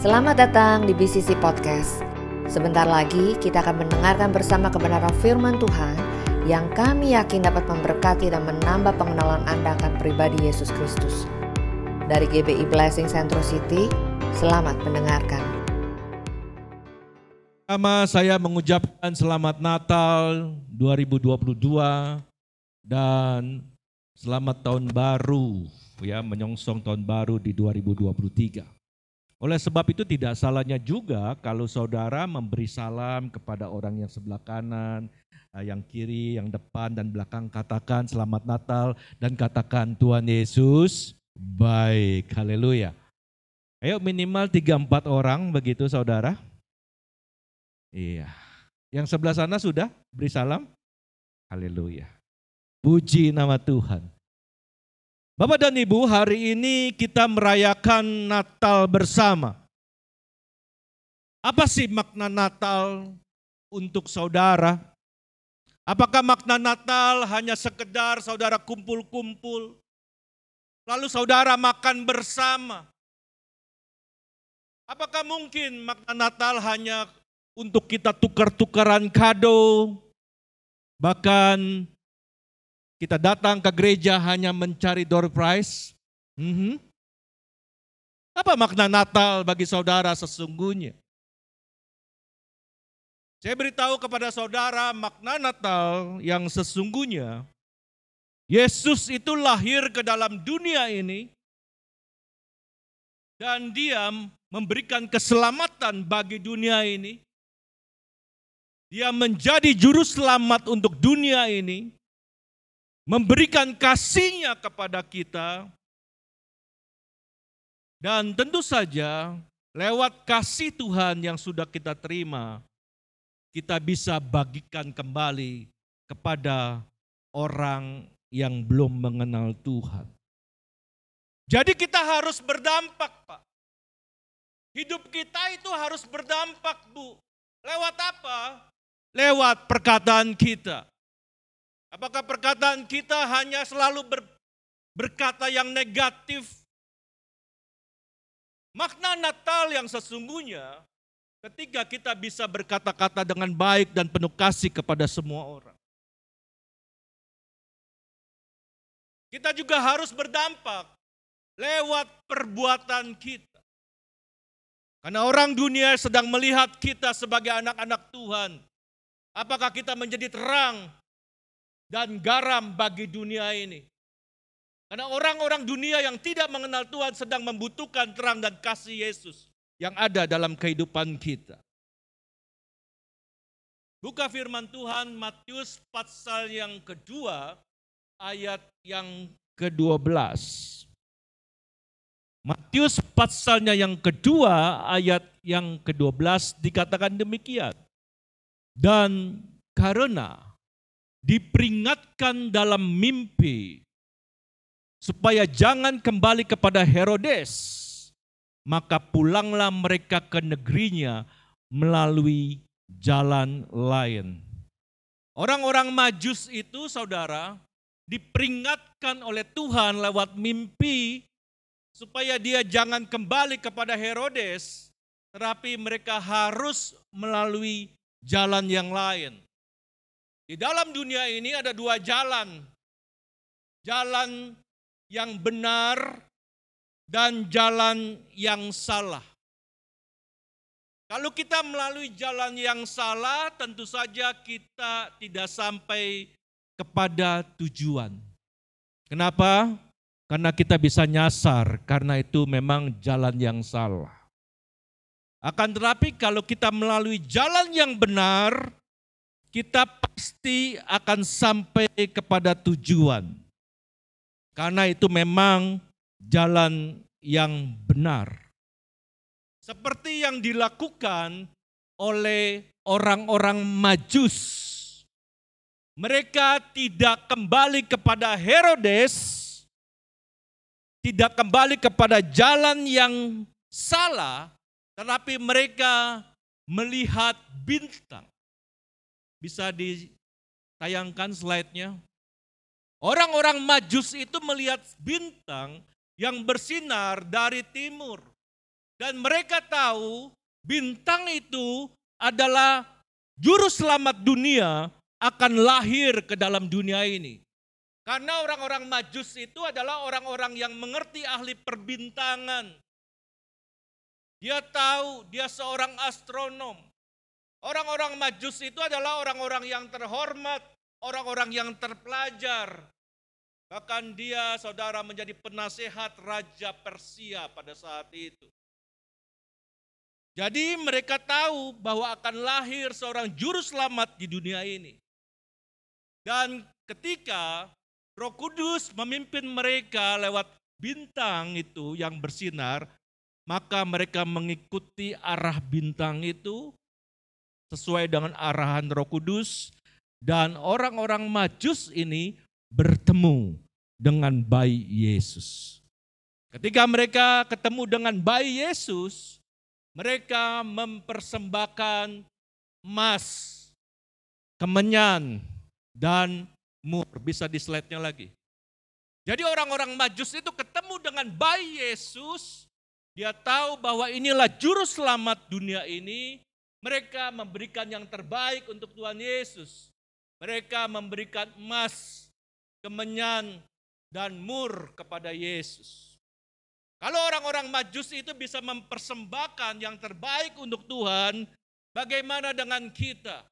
Selamat datang di BCC Podcast. Sebentar lagi kita akan mendengarkan bersama kebenaran firman Tuhan yang kami yakin dapat memberkati dan menambah pengenalan Anda akan pribadi Yesus Kristus. Dari GBI Blessing Central City, selamat mendengarkan. Pertama saya mengucapkan selamat Natal 2022 dan selamat tahun baru ya menyongsong tahun baru di 2023. Oleh sebab itu tidak salahnya juga kalau saudara memberi salam kepada orang yang sebelah kanan, eh, yang kiri, yang depan dan belakang katakan selamat Natal dan katakan Tuhan Yesus baik. Haleluya. Ayo minimal 3-4 orang begitu saudara. Iya. Yang sebelah sana sudah beri salam? Haleluya. Puji nama Tuhan. Bapak dan Ibu, hari ini kita merayakan Natal bersama. Apa sih makna Natal untuk saudara? Apakah makna Natal hanya sekedar saudara kumpul-kumpul, lalu saudara makan bersama? Apakah mungkin makna Natal hanya untuk kita tukar-tukaran kado. Bahkan kita datang ke gereja hanya mencari door prize. Mm -hmm. Apa makna Natal bagi saudara sesungguhnya? Saya beritahu kepada saudara makna Natal yang sesungguhnya. Yesus itu lahir ke dalam dunia ini dan dia memberikan keselamatan bagi dunia ini dia menjadi juru selamat untuk dunia ini, memberikan kasihnya kepada kita, dan tentu saja lewat kasih Tuhan yang sudah kita terima, kita bisa bagikan kembali kepada orang yang belum mengenal Tuhan. Jadi kita harus berdampak, Pak. Hidup kita itu harus berdampak, Bu. Lewat apa? lewat perkataan kita. Apakah perkataan kita hanya selalu ber, berkata yang negatif? Makna Natal yang sesungguhnya ketika kita bisa berkata-kata dengan baik dan penuh kasih kepada semua orang. Kita juga harus berdampak lewat perbuatan kita. Karena orang dunia sedang melihat kita sebagai anak-anak Tuhan Apakah kita menjadi terang dan garam bagi dunia ini? Karena orang-orang dunia yang tidak mengenal Tuhan sedang membutuhkan terang dan kasih Yesus yang ada dalam kehidupan kita. Buka firman Tuhan Matius pasal yang kedua ayat yang ke-12. Matius pasalnya yang kedua ayat yang ke-12 dikatakan demikian. Dan karena diperingatkan dalam mimpi supaya jangan kembali kepada Herodes, maka pulanglah mereka ke negerinya melalui jalan lain. Orang-orang Majus itu, saudara, diperingatkan oleh Tuhan lewat mimpi supaya dia jangan kembali kepada Herodes, tetapi mereka harus melalui jalan yang lain. Di dalam dunia ini ada dua jalan. Jalan yang benar dan jalan yang salah. Kalau kita melalui jalan yang salah, tentu saja kita tidak sampai kepada tujuan. Kenapa? Karena kita bisa nyasar, karena itu memang jalan yang salah. Akan tetapi kalau kita melalui jalan yang benar, kita pasti akan sampai kepada tujuan. Karena itu memang jalan yang benar. Seperti yang dilakukan oleh orang-orang Majus. Mereka tidak kembali kepada Herodes, tidak kembali kepada jalan yang salah, tetapi mereka melihat bintang. Bisa ditayangkan slide-nya. Orang-orang majus itu melihat bintang yang bersinar dari timur. Dan mereka tahu bintang itu adalah juru selamat dunia akan lahir ke dalam dunia ini. Karena orang-orang majus itu adalah orang-orang yang mengerti ahli perbintangan. Dia tahu dia seorang astronom. Orang-orang majus itu adalah orang-orang yang terhormat, orang-orang yang terpelajar. Bahkan dia saudara menjadi penasehat Raja Persia pada saat itu. Jadi mereka tahu bahwa akan lahir seorang juru selamat di dunia ini. Dan ketika Roh Kudus memimpin mereka lewat bintang itu yang bersinar, maka mereka mengikuti arah bintang itu sesuai dengan arahan Roh Kudus dan orang-orang Majus ini bertemu dengan bayi Yesus. Ketika mereka ketemu dengan bayi Yesus, mereka mempersembahkan emas, kemenyan, dan mur. Bisa di slide-nya lagi. Jadi orang-orang majus itu ketemu dengan bayi Yesus, dia tahu bahwa inilah juru selamat dunia ini, mereka memberikan yang terbaik untuk Tuhan Yesus. Mereka memberikan emas, kemenyan, dan mur kepada Yesus. Kalau orang-orang majus itu bisa mempersembahkan yang terbaik untuk Tuhan, bagaimana dengan kita?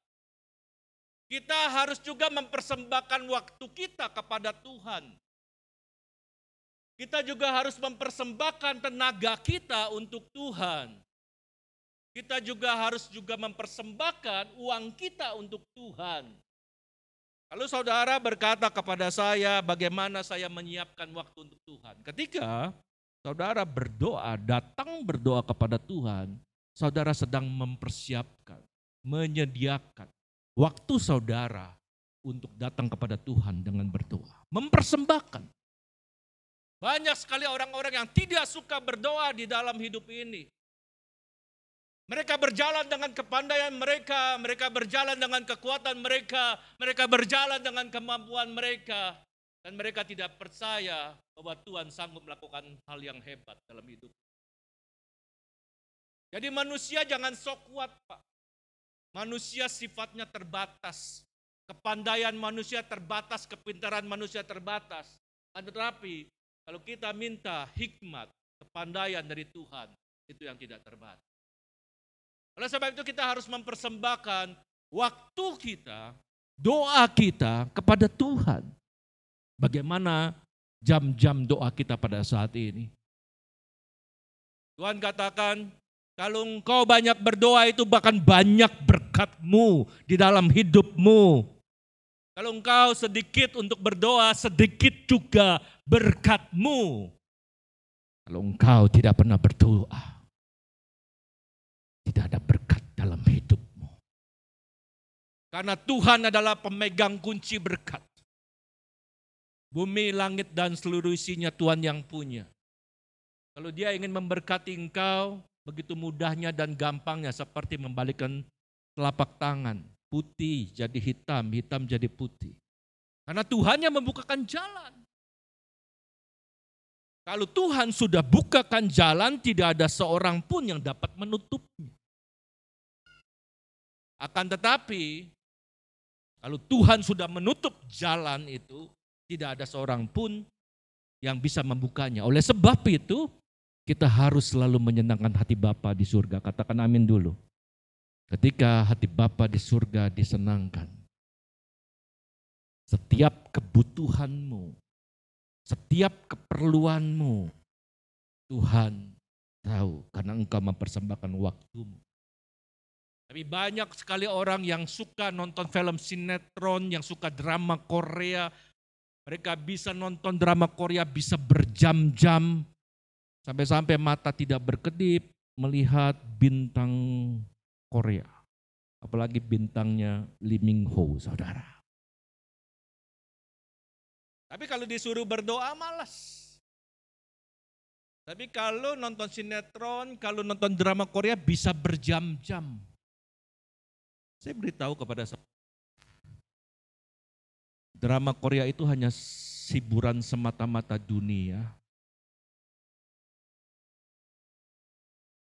Kita harus juga mempersembahkan waktu kita kepada Tuhan. Kita juga harus mempersembahkan tenaga kita untuk Tuhan. Kita juga harus juga mempersembahkan uang kita untuk Tuhan. Kalau saudara berkata kepada saya bagaimana saya menyiapkan waktu untuk Tuhan. Ketika saudara berdoa, datang berdoa kepada Tuhan, saudara sedang mempersiapkan, menyediakan waktu saudara untuk datang kepada Tuhan dengan berdoa. Mempersembahkan. Banyak sekali orang-orang yang tidak suka berdoa di dalam hidup ini. Mereka berjalan dengan kepandaian mereka, mereka berjalan dengan kekuatan mereka, mereka berjalan dengan kemampuan mereka. Dan mereka tidak percaya bahwa Tuhan sanggup melakukan hal yang hebat dalam hidup. Jadi manusia jangan sok kuat Pak. Manusia sifatnya terbatas. Kepandaian manusia terbatas, kepintaran manusia terbatas. Tetapi kalau kita minta hikmat, kepandaian dari Tuhan, itu yang tidak terbatas. Oleh sebab itu kita harus mempersembahkan waktu kita, doa kita kepada Tuhan. Bagaimana jam-jam doa kita pada saat ini? Tuhan katakan, kalau engkau banyak berdoa itu bahkan banyak berkatmu di dalam hidupmu. Kalau engkau sedikit untuk berdoa, sedikit juga berkatmu. Kalau engkau tidak pernah berdoa, Karena Tuhan adalah pemegang kunci berkat. Bumi, langit, dan seluruh isinya Tuhan yang punya. Kalau dia ingin memberkati engkau, begitu mudahnya dan gampangnya seperti membalikkan telapak tangan. Putih jadi hitam, hitam jadi putih. Karena Tuhan yang membukakan jalan. Kalau Tuhan sudah bukakan jalan, tidak ada seorang pun yang dapat menutupnya. Akan tetapi, kalau Tuhan sudah menutup jalan itu, tidak ada seorang pun yang bisa membukanya. Oleh sebab itu, kita harus selalu menyenangkan hati Bapa di surga. Katakan amin dulu. Ketika hati Bapa di surga disenangkan, setiap kebutuhanmu, setiap keperluanmu, Tuhan tahu karena engkau mempersembahkan waktumu. Tapi banyak sekali orang yang suka nonton film sinetron, yang suka drama Korea, mereka bisa nonton drama Korea bisa berjam-jam sampai-sampai mata tidak berkedip melihat bintang Korea. Apalagi bintangnya Lee Min Ho, saudara. Tapi kalau disuruh berdoa malas. Tapi kalau nonton sinetron, kalau nonton drama Korea bisa berjam-jam. Saya beritahu kepada Drama Korea itu hanya hiburan semata-mata dunia.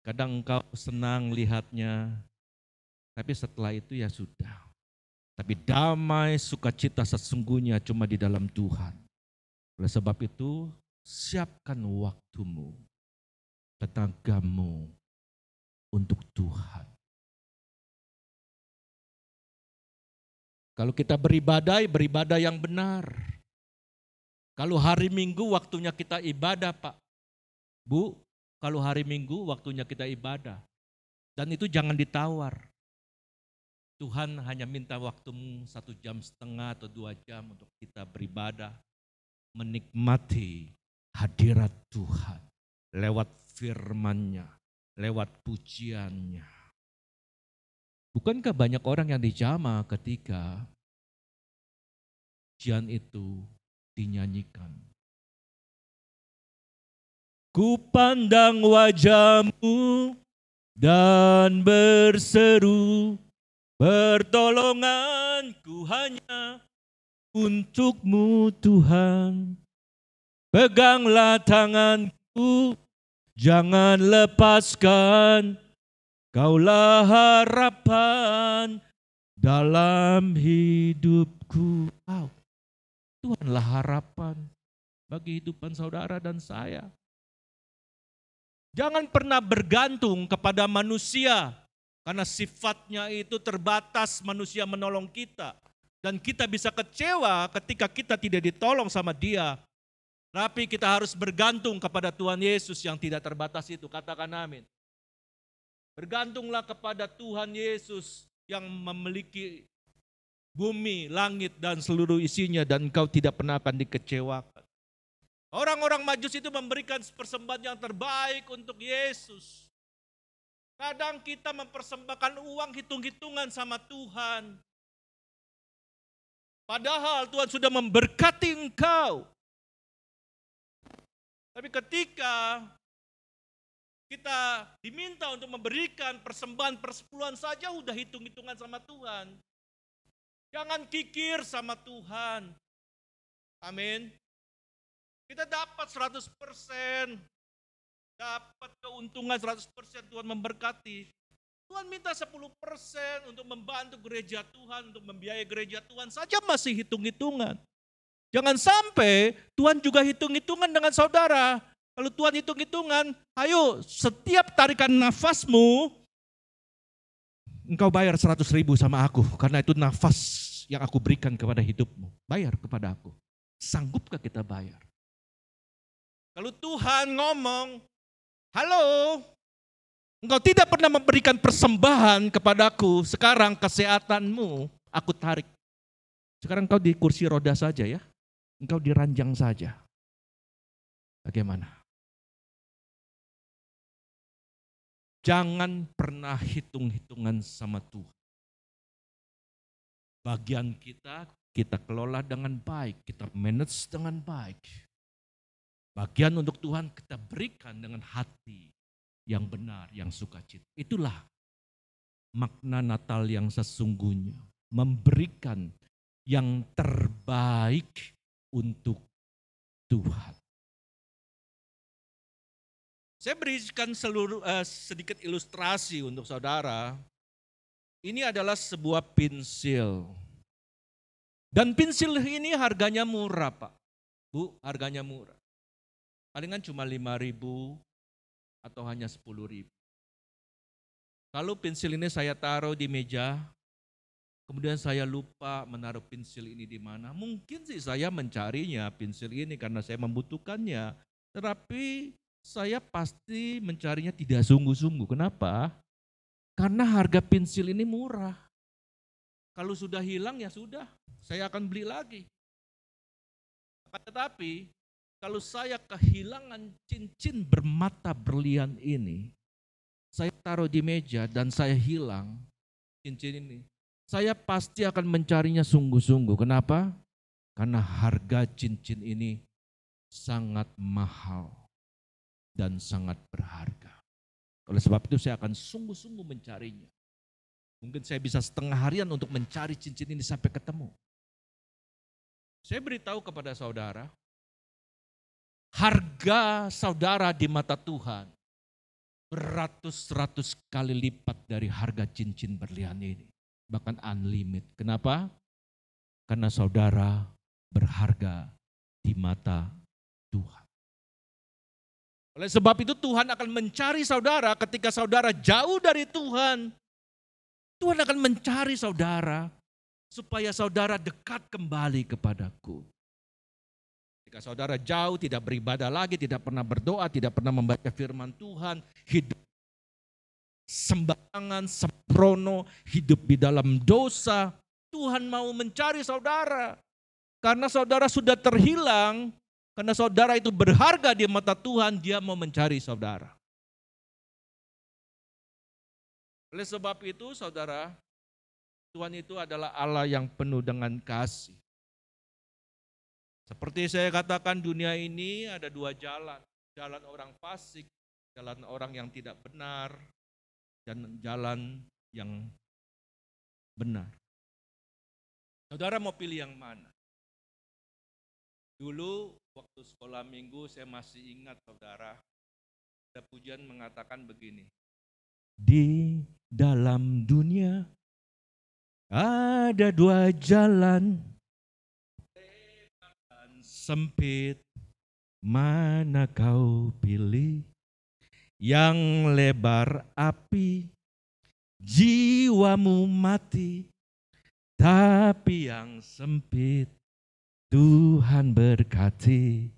Kadang engkau senang lihatnya, tapi setelah itu ya sudah. Tapi damai sukacita sesungguhnya cuma di dalam Tuhan. Oleh sebab itu, siapkan waktumu, tenagamu untuk Tuhan. Kalau kita beribadah, beribadah yang benar. Kalau hari Minggu waktunya kita ibadah, Pak. Bu, kalau hari Minggu waktunya kita ibadah. Dan itu jangan ditawar. Tuhan hanya minta waktumu satu jam setengah atau dua jam untuk kita beribadah, menikmati hadirat Tuhan lewat firman-Nya, lewat pujiannya. Bukankah banyak orang yang dijama ketika pujian itu dinyanyikan? Ku pandang wajahmu dan berseru Pertolonganku hanya untukmu Tuhan. Peganglah tanganku, jangan lepaskan. Kaulah harapan dalam hidupku. Wow. Tuhanlah harapan bagi hidupan saudara dan saya. Jangan pernah bergantung kepada manusia karena sifatnya itu terbatas manusia menolong kita. Dan kita bisa kecewa ketika kita tidak ditolong sama dia. Tapi kita harus bergantung kepada Tuhan Yesus yang tidak terbatas itu. Katakan amin. Bergantunglah kepada Tuhan Yesus yang memiliki bumi, langit, dan seluruh isinya. Dan engkau tidak pernah akan dikecewakan. Orang-orang majus itu memberikan persembahan yang terbaik untuk Yesus. Kadang kita mempersembahkan uang hitung-hitungan sama Tuhan. Padahal Tuhan sudah memberkati engkau. Tapi ketika kita diminta untuk memberikan persembahan persepuluhan saja udah hitung-hitungan sama Tuhan. Jangan kikir sama Tuhan. Amin. Kita dapat 100% dapat keuntungan 100% Tuhan memberkati. Tuhan minta 10% untuk membantu gereja Tuhan, untuk membiayai gereja Tuhan saja masih hitung-hitungan. Jangan sampai Tuhan juga hitung-hitungan dengan saudara. Kalau Tuhan hitung-hitungan, ayo setiap tarikan nafasmu, engkau bayar 100 ribu sama aku. Karena itu nafas yang aku berikan kepada hidupmu. Bayar kepada aku. Sanggupkah kita bayar? Kalau Tuhan ngomong, Halo, engkau tidak pernah memberikan persembahan kepadaku, sekarang kesehatanmu aku tarik. Sekarang engkau di kursi roda saja ya, engkau diranjang saja. Bagaimana? Jangan pernah hitung-hitungan sama Tuhan. Bagian kita, kita kelola dengan baik, kita manage dengan baik. Bagian untuk Tuhan kita berikan dengan hati yang benar, yang sukacita. Itulah makna Natal yang sesungguhnya. Memberikan yang terbaik untuk Tuhan. Saya berikan seluruh uh, sedikit ilustrasi untuk saudara. Ini adalah sebuah pensil. Dan pensil ini harganya murah, Pak. Bu, harganya murah. Palingan cuma 5 ribu atau hanya 10 ribu. Kalau pensil ini saya taruh di meja, kemudian saya lupa menaruh pensil ini di mana, mungkin sih saya mencarinya pensil ini karena saya membutuhkannya. Tetapi saya pasti mencarinya tidak sungguh-sungguh. Kenapa? Karena harga pensil ini murah. Kalau sudah hilang ya sudah, saya akan beli lagi. Tetapi kalau saya kehilangan cincin bermata berlian ini, saya taruh di meja dan saya hilang cincin ini, saya pasti akan mencarinya sungguh-sungguh. Kenapa? Karena harga cincin ini sangat mahal dan sangat berharga. Oleh sebab itu saya akan sungguh-sungguh mencarinya. Mungkin saya bisa setengah harian untuk mencari cincin ini sampai ketemu. Saya beritahu kepada saudara, harga saudara di mata Tuhan beratus-ratus kali lipat dari harga cincin berlian ini. Bahkan unlimited. Kenapa? Karena saudara berharga di mata Tuhan. Oleh sebab itu Tuhan akan mencari saudara ketika saudara jauh dari Tuhan. Tuhan akan mencari saudara supaya saudara dekat kembali kepadaku. Ketika saudara jauh, tidak beribadah lagi, tidak pernah berdoa, tidak pernah membaca firman Tuhan, hidup sembarangan, sembrono, hidup di dalam dosa, Tuhan mau mencari saudara. Karena saudara sudah terhilang, karena saudara itu berharga di mata Tuhan, dia mau mencari saudara. Oleh sebab itu saudara, Tuhan itu adalah Allah yang penuh dengan kasih. Seperti saya katakan dunia ini ada dua jalan. Jalan orang fasik, jalan orang yang tidak benar, dan jalan yang benar. Saudara mau pilih yang mana? Dulu waktu sekolah minggu saya masih ingat saudara, ada pujian mengatakan begini. Di dalam dunia ada dua jalan. Dan sempit mana kau pilih? Yang lebar api jiwamu mati. Tapi yang sempit Tuhan berkati.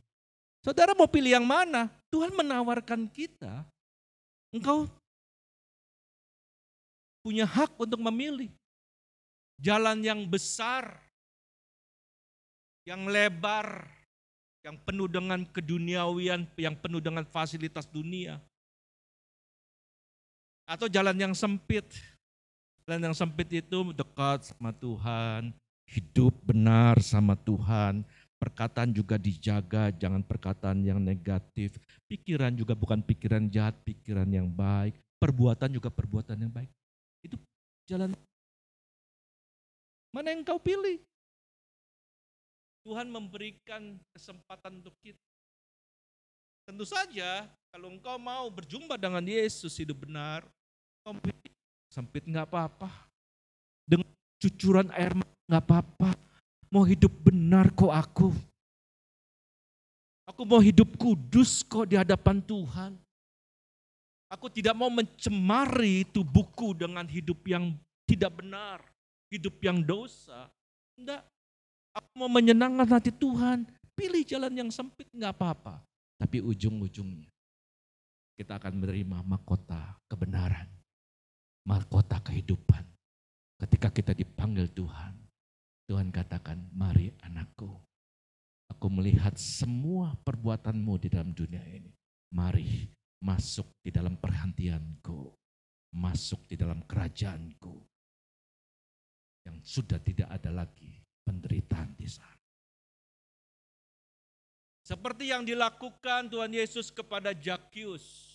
Saudara mau pilih yang mana? Tuhan menawarkan kita. Engkau punya hak untuk memilih. Jalan yang besar, yang lebar, yang penuh dengan keduniawian, yang penuh dengan fasilitas dunia. Atau jalan yang sempit. Jalan yang sempit itu dekat sama Tuhan, hidup benar sama Tuhan, perkataan juga dijaga, jangan perkataan yang negatif. Pikiran juga bukan pikiran jahat, pikiran yang baik. Perbuatan juga perbuatan yang baik. Itu jalan mana yang kau pilih? Tuhan memberikan kesempatan untuk kita. Tentu saja kalau engkau mau berjumpa dengan Yesus hidup benar, sempit nggak apa-apa. Dengan cucuran air mata Nggak apa-apa. Mau hidup benar kok aku. Aku mau hidup kudus kok di hadapan Tuhan. Aku tidak mau mencemari tubuhku dengan hidup yang tidak benar. Hidup yang dosa. Enggak. Aku mau menyenangkan hati Tuhan. Pilih jalan yang sempit nggak apa-apa. Tapi ujung-ujungnya kita akan menerima mahkota kebenaran. Mahkota kehidupan. Ketika kita dipanggil Tuhan Tuhan katakan, mari anakku. Aku melihat semua perbuatanmu di dalam dunia ini. Mari masuk di dalam perhentianku. Masuk di dalam kerajaanku. Yang sudah tidak ada lagi penderitaan di sana. Seperti yang dilakukan Tuhan Yesus kepada Jakius.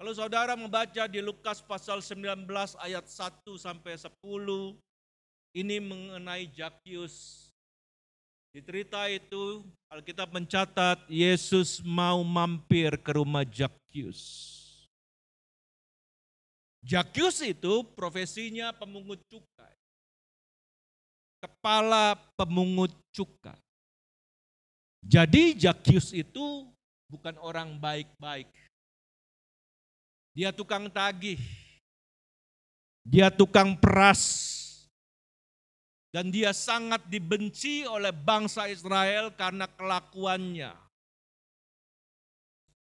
Kalau saudara membaca di Lukas pasal 19 ayat 1 sampai 10, ini mengenai Jakius. Di cerita itu Alkitab mencatat Yesus mau mampir ke rumah Jakius. Jakius itu profesinya pemungut cukai. Kepala pemungut cukai. Jadi Jakius itu bukan orang baik-baik. Dia tukang tagih. Dia tukang peras dan dia sangat dibenci oleh bangsa Israel karena kelakuannya.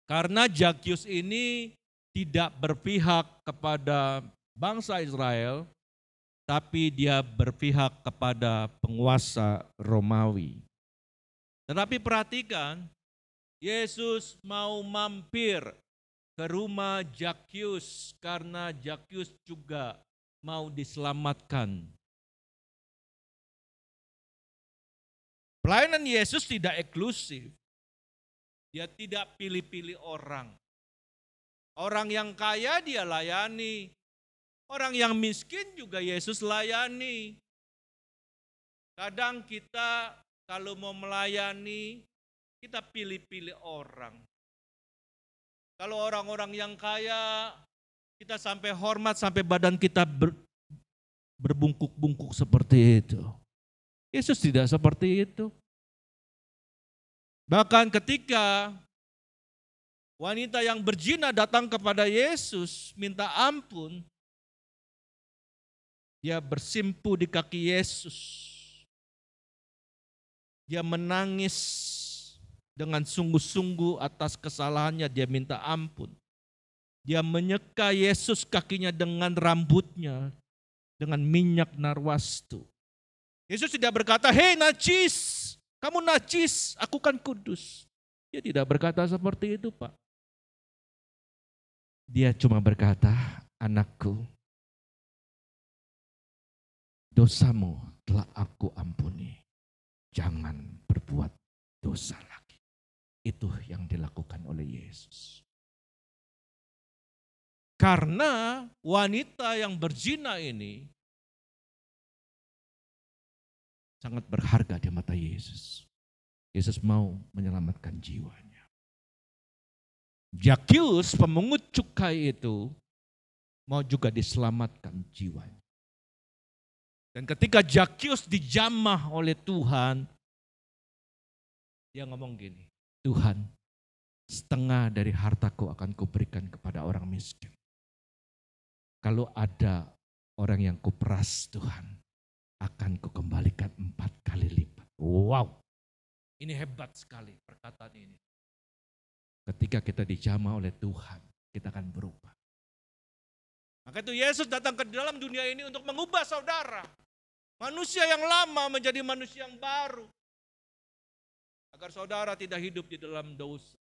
Karena Jakius ini tidak berpihak kepada bangsa Israel, tapi dia berpihak kepada penguasa Romawi. Tetapi perhatikan, Yesus mau mampir ke rumah Jakius karena Jakius juga mau diselamatkan Pelayanan Yesus tidak eksklusif. Dia tidak pilih-pilih orang. Orang yang kaya dia layani. Orang yang miskin juga Yesus layani. Kadang kita kalau mau melayani, kita pilih-pilih orang. Kalau orang-orang yang kaya, kita sampai hormat, sampai badan kita ber, berbungkuk-bungkuk seperti itu. Yesus tidak seperti itu. Bahkan ketika wanita yang berzina datang kepada Yesus minta ampun, dia bersimpu di kaki Yesus. Dia menangis dengan sungguh-sungguh atas kesalahannya, dia minta ampun. Dia menyeka Yesus kakinya dengan rambutnya, dengan minyak narwastu. Yesus tidak berkata, hei najis, kamu najis, aku kan kudus. Dia tidak berkata seperti itu Pak. Dia cuma berkata, anakku, dosamu telah aku ampuni. Jangan berbuat dosa lagi. Itu yang dilakukan oleh Yesus. Karena wanita yang berzina ini sangat berharga di mata Yesus. Yesus mau menyelamatkan jiwanya. Jakius pemungut cukai itu mau juga diselamatkan jiwanya. Dan ketika Jakius dijamah oleh Tuhan, dia ngomong gini, Tuhan setengah dari hartaku akan kuberikan kepada orang miskin. Kalau ada orang yang kuperas Tuhan, akan kukembalikan empat kali lipat. Wow, ini hebat sekali perkataan ini. Ketika kita dijamah oleh Tuhan, kita akan berubah. Maka itu Yesus datang ke dalam dunia ini untuk mengubah saudara. Manusia yang lama menjadi manusia yang baru. Agar saudara tidak hidup di dalam dosa.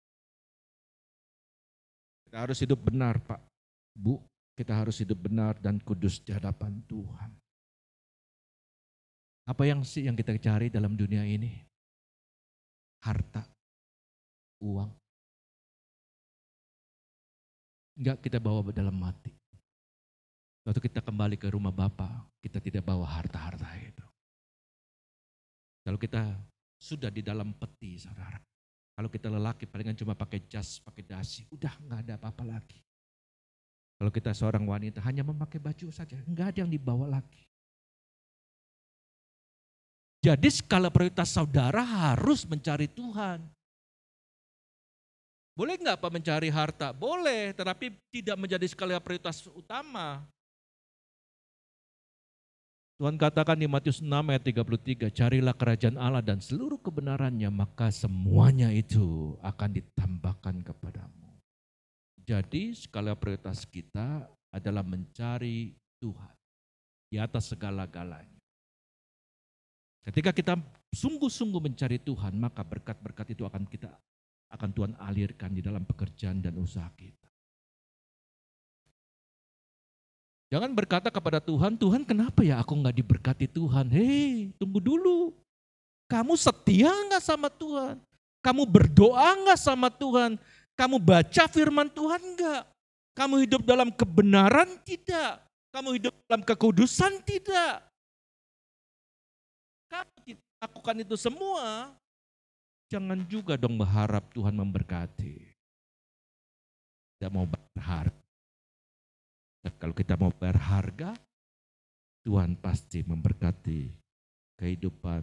Kita harus hidup benar Pak, Bu. Kita harus hidup benar dan kudus di hadapan Tuhan. Apa yang sih yang kita cari dalam dunia ini? Harta, uang. Enggak kita bawa dalam mati. Waktu kita kembali ke rumah Bapak, kita tidak bawa harta-harta itu. Kalau kita sudah di dalam peti, saudara. Kalau kita lelaki palingan cuma pakai jas, pakai dasi, udah nggak ada apa-apa lagi. Kalau kita seorang wanita hanya memakai baju saja, enggak ada yang dibawa lagi. Jadi skala prioritas saudara harus mencari Tuhan. Boleh enggak Pak mencari harta? Boleh, tetapi tidak menjadi skala prioritas utama. Tuhan katakan di Matius 6 ayat 33, carilah kerajaan Allah dan seluruh kebenarannya, maka semuanya itu akan ditambahkan kepadamu. Jadi skala prioritas kita adalah mencari Tuhan di atas segala-galanya. Ketika kita sungguh-sungguh mencari Tuhan, maka berkat-berkat itu akan kita akan Tuhan alirkan di dalam pekerjaan dan usaha kita. Jangan berkata kepada Tuhan, Tuhan kenapa ya aku nggak diberkati Tuhan? Hei, tunggu dulu. Kamu setia nggak sama Tuhan? Kamu berdoa nggak sama Tuhan? Kamu baca firman Tuhan enggak? Kamu hidup dalam kebenaran tidak? Kamu hidup dalam kekudusan tidak? Lakukan itu semua, jangan juga dong berharap Tuhan memberkati. Tidak mau berharga. kalau kita mau berharga, Tuhan pasti memberkati kehidupan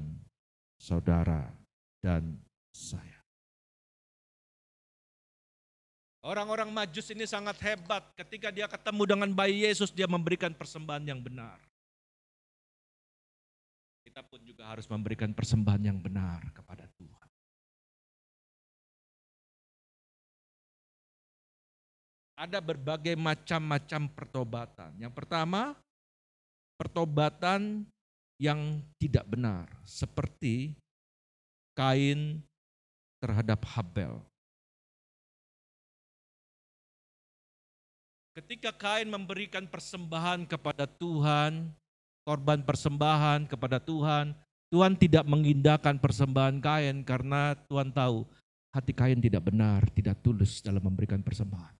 saudara dan saya. Orang-orang majus ini sangat hebat. Ketika dia ketemu dengan bayi Yesus, dia memberikan persembahan yang benar. Kita pun juga harus memberikan persembahan yang benar kepada Tuhan. Ada berbagai macam-macam pertobatan. Yang pertama, pertobatan yang tidak benar. Seperti Kain terhadap Habel. Ketika Kain memberikan persembahan kepada Tuhan, korban persembahan kepada Tuhan, Tuhan tidak mengindahkan persembahan Kain karena Tuhan tahu hati Kain tidak benar, tidak tulus dalam memberikan persembahan.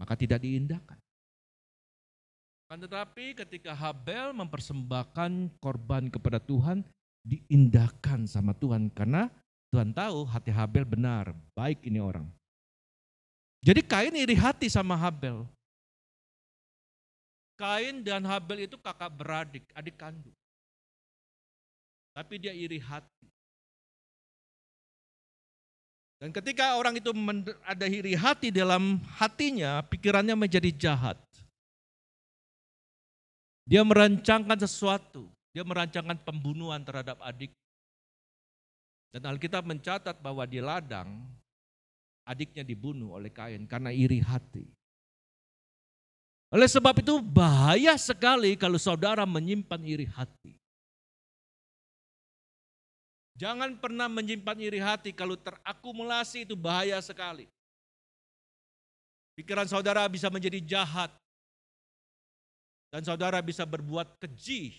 Maka tidak diindahkan. Tetapi ketika Habel mempersembahkan korban kepada Tuhan, diindahkan sama Tuhan karena Tuhan tahu hati Habel benar, baik ini orang. Jadi Kain iri hati sama Habel. Kain dan Habel itu kakak beradik, adik kandung. Tapi dia iri hati. Dan ketika orang itu ada iri hati dalam hatinya, pikirannya menjadi jahat. Dia merancangkan sesuatu, dia merancangkan pembunuhan terhadap adik. Dan Alkitab mencatat bahwa di ladang adiknya dibunuh oleh Kain karena iri hati. Oleh sebab itu bahaya sekali kalau saudara menyimpan iri hati. Jangan pernah menyimpan iri hati kalau terakumulasi itu bahaya sekali. Pikiran saudara bisa menjadi jahat. Dan saudara bisa berbuat keji.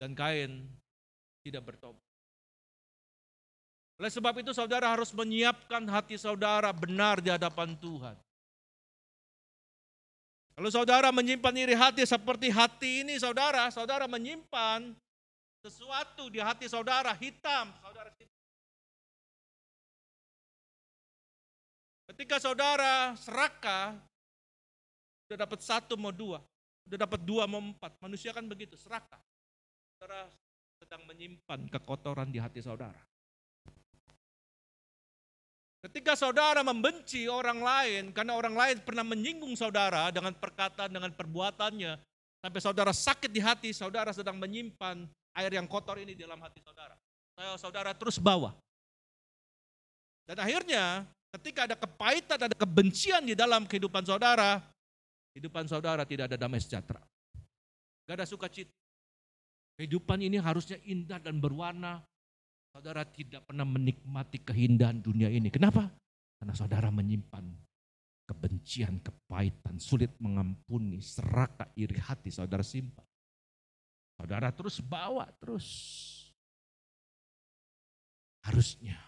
Dan Kain tidak bertobat. Oleh sebab itu saudara harus menyiapkan hati saudara benar di hadapan Tuhan. Kalau saudara menyimpan iri hati seperti hati ini saudara, saudara menyimpan sesuatu di hati saudara hitam, saudara Ketika saudara serakah, sudah dapat satu mau dua, sudah dapat dua mau empat. Manusia kan begitu, serakah. Saudara sedang menyimpan kekotoran di hati saudara. Ketika saudara membenci orang lain karena orang lain pernah menyinggung saudara dengan perkataan, dengan perbuatannya, sampai saudara sakit di hati, saudara sedang menyimpan air yang kotor ini di dalam hati saudara. Saudara terus bawa. Dan akhirnya ketika ada kepahitan, ada kebencian di dalam kehidupan saudara, kehidupan saudara tidak ada damai sejahtera. Gak ada sukacita. Kehidupan ini harusnya indah dan berwarna, Saudara tidak pernah menikmati keindahan dunia ini. Kenapa? Karena saudara menyimpan kebencian, kepahitan, sulit mengampuni, serakah, iri hati saudara simpan. Saudara terus bawa terus. Harusnya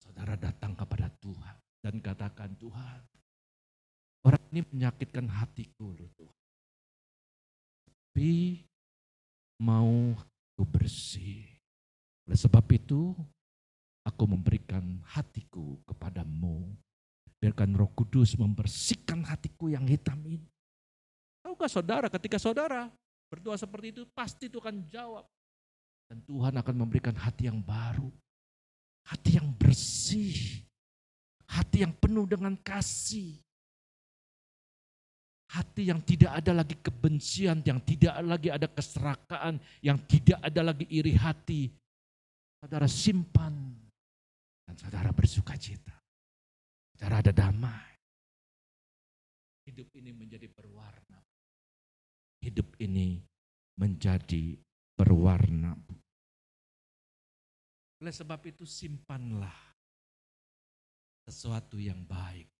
saudara datang kepada Tuhan dan katakan Tuhan, orang ini menyakitkan hatiku loh Tuhan. Tapi mau aku bersih. Oleh sebab itu, aku memberikan hatiku kepadamu. Biarkan roh kudus membersihkan hatiku yang hitam ini. Tahukah saudara, ketika saudara berdoa seperti itu, pasti Tuhan jawab. Dan Tuhan akan memberikan hati yang baru. Hati yang bersih. Hati yang penuh dengan kasih. Hati yang tidak ada lagi kebencian, yang tidak lagi ada keserakaan, yang tidak ada lagi iri hati, saudara simpan dan saudara bersuka cita. Saudara ada damai. Hidup ini menjadi berwarna. Hidup ini menjadi berwarna. Oleh sebab itu simpanlah sesuatu yang baik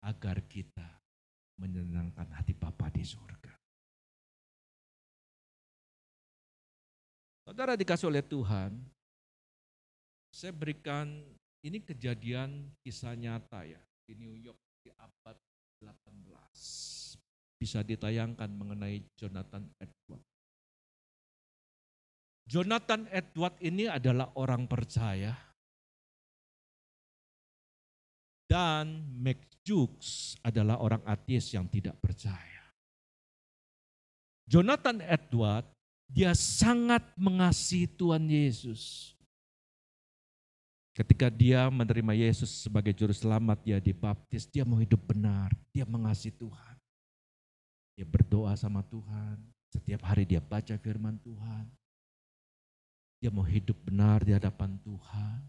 agar kita menyenangkan hati Bapa di surga. Saudara dikasih oleh Tuhan, saya berikan ini kejadian kisah nyata ya di New York di abad 18. Bisa ditayangkan mengenai Jonathan Edward. Jonathan Edward ini adalah orang percaya dan Mac Jukes adalah orang ateis yang tidak percaya. Jonathan Edward dia sangat mengasihi Tuhan Yesus. Ketika dia menerima Yesus sebagai juru selamat, dia dibaptis, dia mau hidup benar, dia mengasihi Tuhan. Dia berdoa sama Tuhan, setiap hari dia baca firman Tuhan. Dia mau hidup benar di hadapan Tuhan.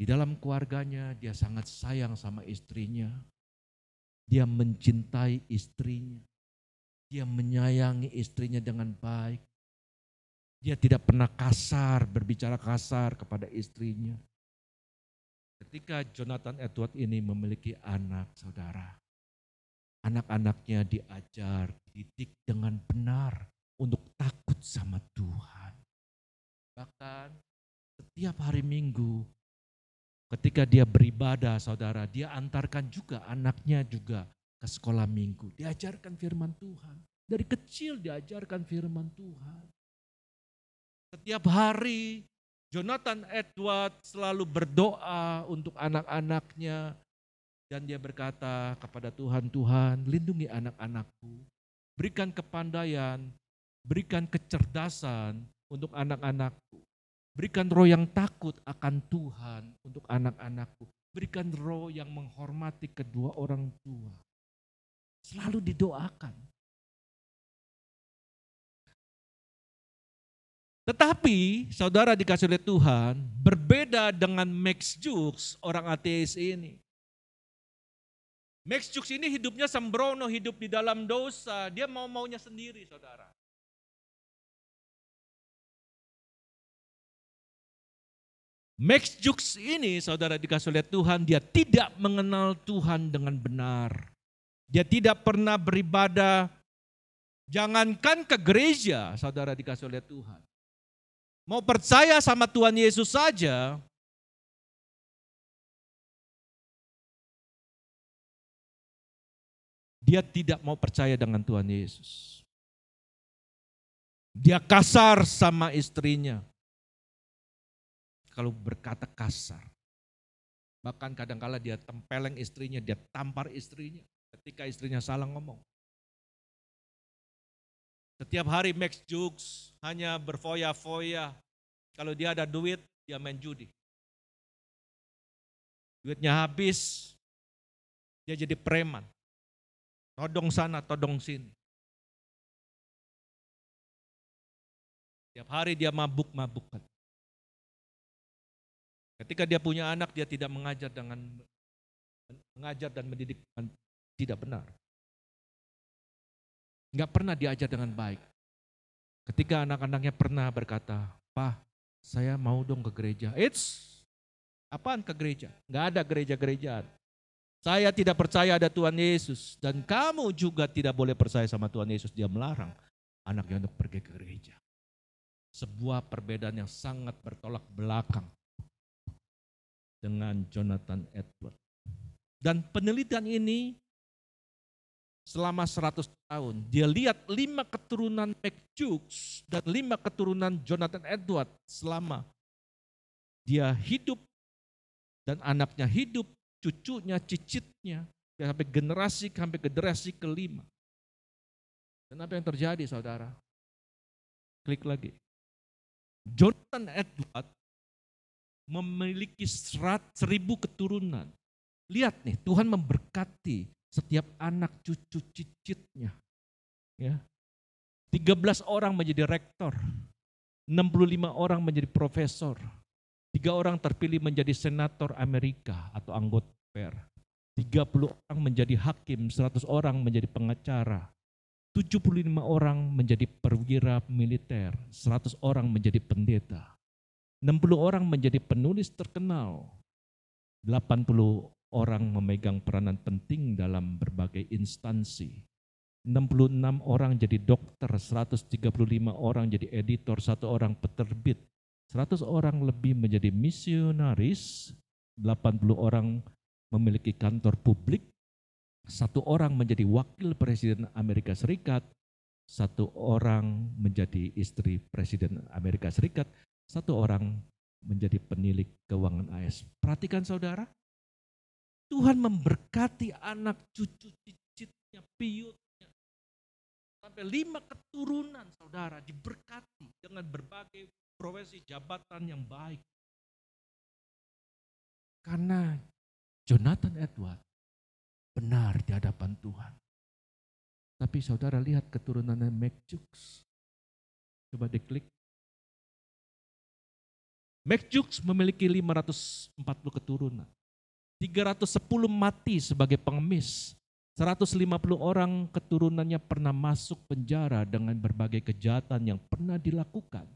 Di dalam keluarganya dia sangat sayang sama istrinya. Dia mencintai istrinya. Dia menyayangi istrinya dengan baik. Dia tidak pernah kasar, berbicara kasar kepada istrinya. Ketika Jonathan Edward ini memiliki anak, saudara, anak-anaknya diajar, dididik dengan benar untuk takut sama Tuhan. Bahkan setiap hari Minggu, ketika dia beribadah, saudara, dia antarkan juga anaknya juga ke sekolah minggu. Diajarkan firman Tuhan. Dari kecil diajarkan firman Tuhan. Setiap hari Jonathan Edward selalu berdoa untuk anak-anaknya dan dia berkata kepada Tuhan, Tuhan lindungi anak-anakku, berikan kepandaian, berikan kecerdasan untuk anak-anakku, berikan roh yang takut akan Tuhan untuk anak-anakku, berikan roh yang menghormati kedua orang tua. Selalu didoakan. Tetapi saudara dikasih oleh Tuhan berbeda dengan Max Jukes orang ateis ini. Max Jukes ini hidupnya sembrono, hidup di dalam dosa. Dia mau-maunya sendiri saudara. Max Jukes ini saudara dikasih oleh Tuhan, dia tidak mengenal Tuhan dengan benar. Dia tidak pernah beribadah, jangankan ke gereja saudara dikasih oleh Tuhan mau percaya sama Tuhan Yesus saja, dia tidak mau percaya dengan Tuhan Yesus. Dia kasar sama istrinya. Kalau berkata kasar. Bahkan kadang-kala dia tempeleng istrinya, dia tampar istrinya ketika istrinya salah ngomong. Setiap hari Max Jukes hanya berfoya-foya. Kalau dia ada duit, dia main judi. Duitnya habis, dia jadi preman. Todong sana, todong sini. Setiap hari dia mabuk-mabukan. Ketika dia punya anak, dia tidak mengajar dengan mengajar dan mendidik dengan tidak benar. Nggak pernah diajar dengan baik. Ketika anak-anaknya pernah berkata, Pak, saya mau dong ke gereja. It's apaan ke gereja? Nggak ada gereja-gerejaan. Saya tidak percaya ada Tuhan Yesus. Dan kamu juga tidak boleh percaya sama Tuhan Yesus. Dia melarang anaknya untuk pergi ke gereja. Sebuah perbedaan yang sangat bertolak belakang dengan Jonathan Edward. Dan penelitian ini selama 100 tahun. Dia lihat lima keturunan McJukes dan lima keturunan Jonathan Edward selama dia hidup dan anaknya hidup, cucunya, cicitnya, sampai generasi sampai generasi kelima. Dan apa yang terjadi saudara? Klik lagi. Jonathan Edward memiliki serat, seribu keturunan. Lihat nih, Tuhan memberkati setiap anak cucu cicitnya. Ya. 13 orang menjadi rektor, 65 orang menjadi profesor, tiga orang terpilih menjadi senator Amerika atau anggota DPR, 30 orang menjadi hakim, 100 orang menjadi pengacara, 75 orang menjadi perwira militer, 100 orang menjadi pendeta, 60 orang menjadi penulis terkenal, 80 orang memegang peranan penting dalam berbagai instansi. 66 orang jadi dokter, 135 orang jadi editor, satu orang peterbit, 100 orang lebih menjadi misionaris, 80 orang memiliki kantor publik, satu orang menjadi wakil presiden Amerika Serikat, satu orang menjadi istri presiden Amerika Serikat, satu orang menjadi penilik keuangan AS. Perhatikan saudara, Tuhan memberkati anak cucu cicitnya, piutnya. Sampai lima keturunan saudara diberkati dengan berbagai profesi jabatan yang baik. Karena Jonathan Edward benar di hadapan Tuhan. Tapi saudara lihat keturunannya McJukes. Coba diklik. McJukes memiliki 540 keturunan. 310 mati sebagai pengemis. 150 orang keturunannya pernah masuk penjara dengan berbagai kejahatan yang pernah dilakukan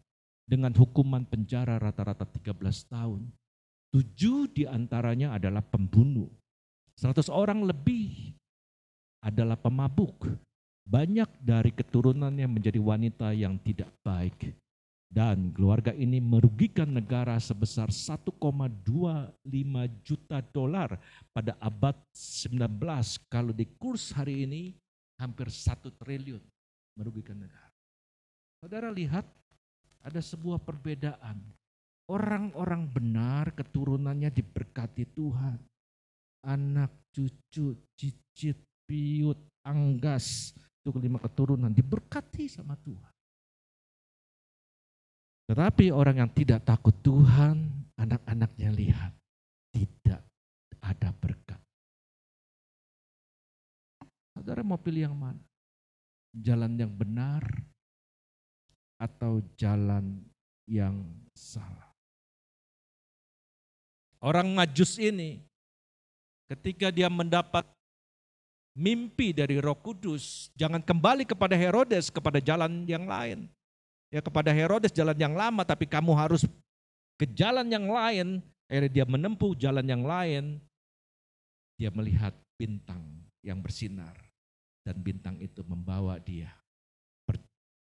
dengan hukuman penjara rata-rata 13 tahun. Tujuh di antaranya adalah pembunuh. 100 orang lebih adalah pemabuk. Banyak dari keturunannya menjadi wanita yang tidak baik. Dan keluarga ini merugikan negara sebesar 1,25 juta dolar pada abad 19. Kalau di kurs hari ini hampir satu triliun merugikan negara. Saudara lihat ada sebuah perbedaan. orang-orang benar keturunannya diberkati Tuhan. Anak, cucu, cicit, piut, anggas, itu kelima keturunan diberkati sama Tuhan. Tetapi orang yang tidak takut Tuhan, anak-anaknya lihat tidak ada berkat. Saudara mau pilih yang mana? Jalan yang benar atau jalan yang salah? Orang Majus ini ketika dia mendapat mimpi dari Roh Kudus, jangan kembali kepada Herodes kepada jalan yang lain ya kepada Herodes jalan yang lama tapi kamu harus ke jalan yang lain. Akhirnya dia menempuh jalan yang lain. Dia melihat bintang yang bersinar dan bintang itu membawa dia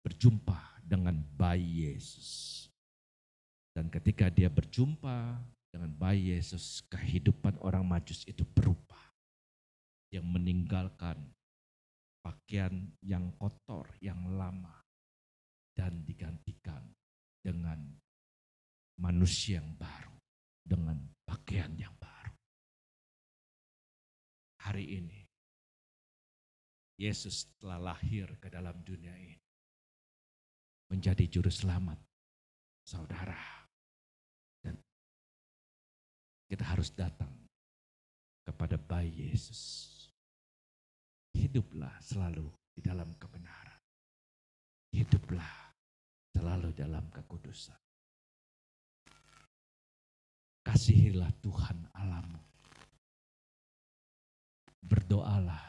berjumpa dengan bayi Yesus. Dan ketika dia berjumpa dengan bayi Yesus, kehidupan orang Majus itu berubah. Yang meninggalkan pakaian yang kotor, yang lama dan digantikan dengan manusia yang baru, dengan pakaian yang baru. Hari ini, Yesus telah lahir ke dalam dunia ini, menjadi juru selamat saudara. Dan kita harus datang kepada bayi Yesus. Hiduplah selalu di dalam kebenaran. Hiduplah selalu dalam kekudusan. Kasihilah Tuhan Alamu. Berdoalah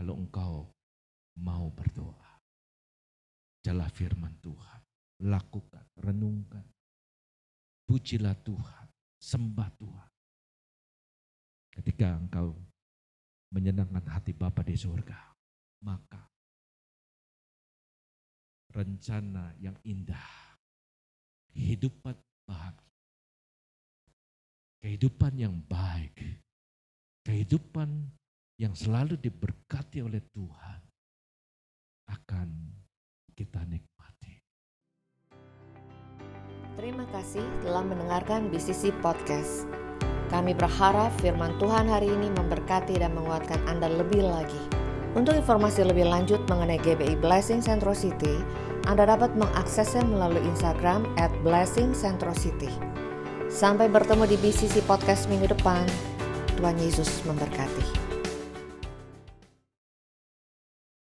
kalau engkau mau berdoa. Jalah firman Tuhan. Lakukan, renungkan. Pujilah Tuhan, sembah Tuhan. Ketika engkau menyenangkan hati Bapa di surga, maka rencana yang indah. Kehidupan bahagia. Kehidupan yang baik. Kehidupan yang selalu diberkati oleh Tuhan akan kita nikmati. Terima kasih telah mendengarkan BCC Podcast. Kami berharap firman Tuhan hari ini memberkati dan menguatkan Anda lebih lagi. Untuk informasi lebih lanjut mengenai GBI Blessing Centro City, Anda dapat mengaksesnya melalui Instagram at Blessing Centro City. Sampai bertemu di BCC Podcast minggu depan. Tuhan Yesus memberkati.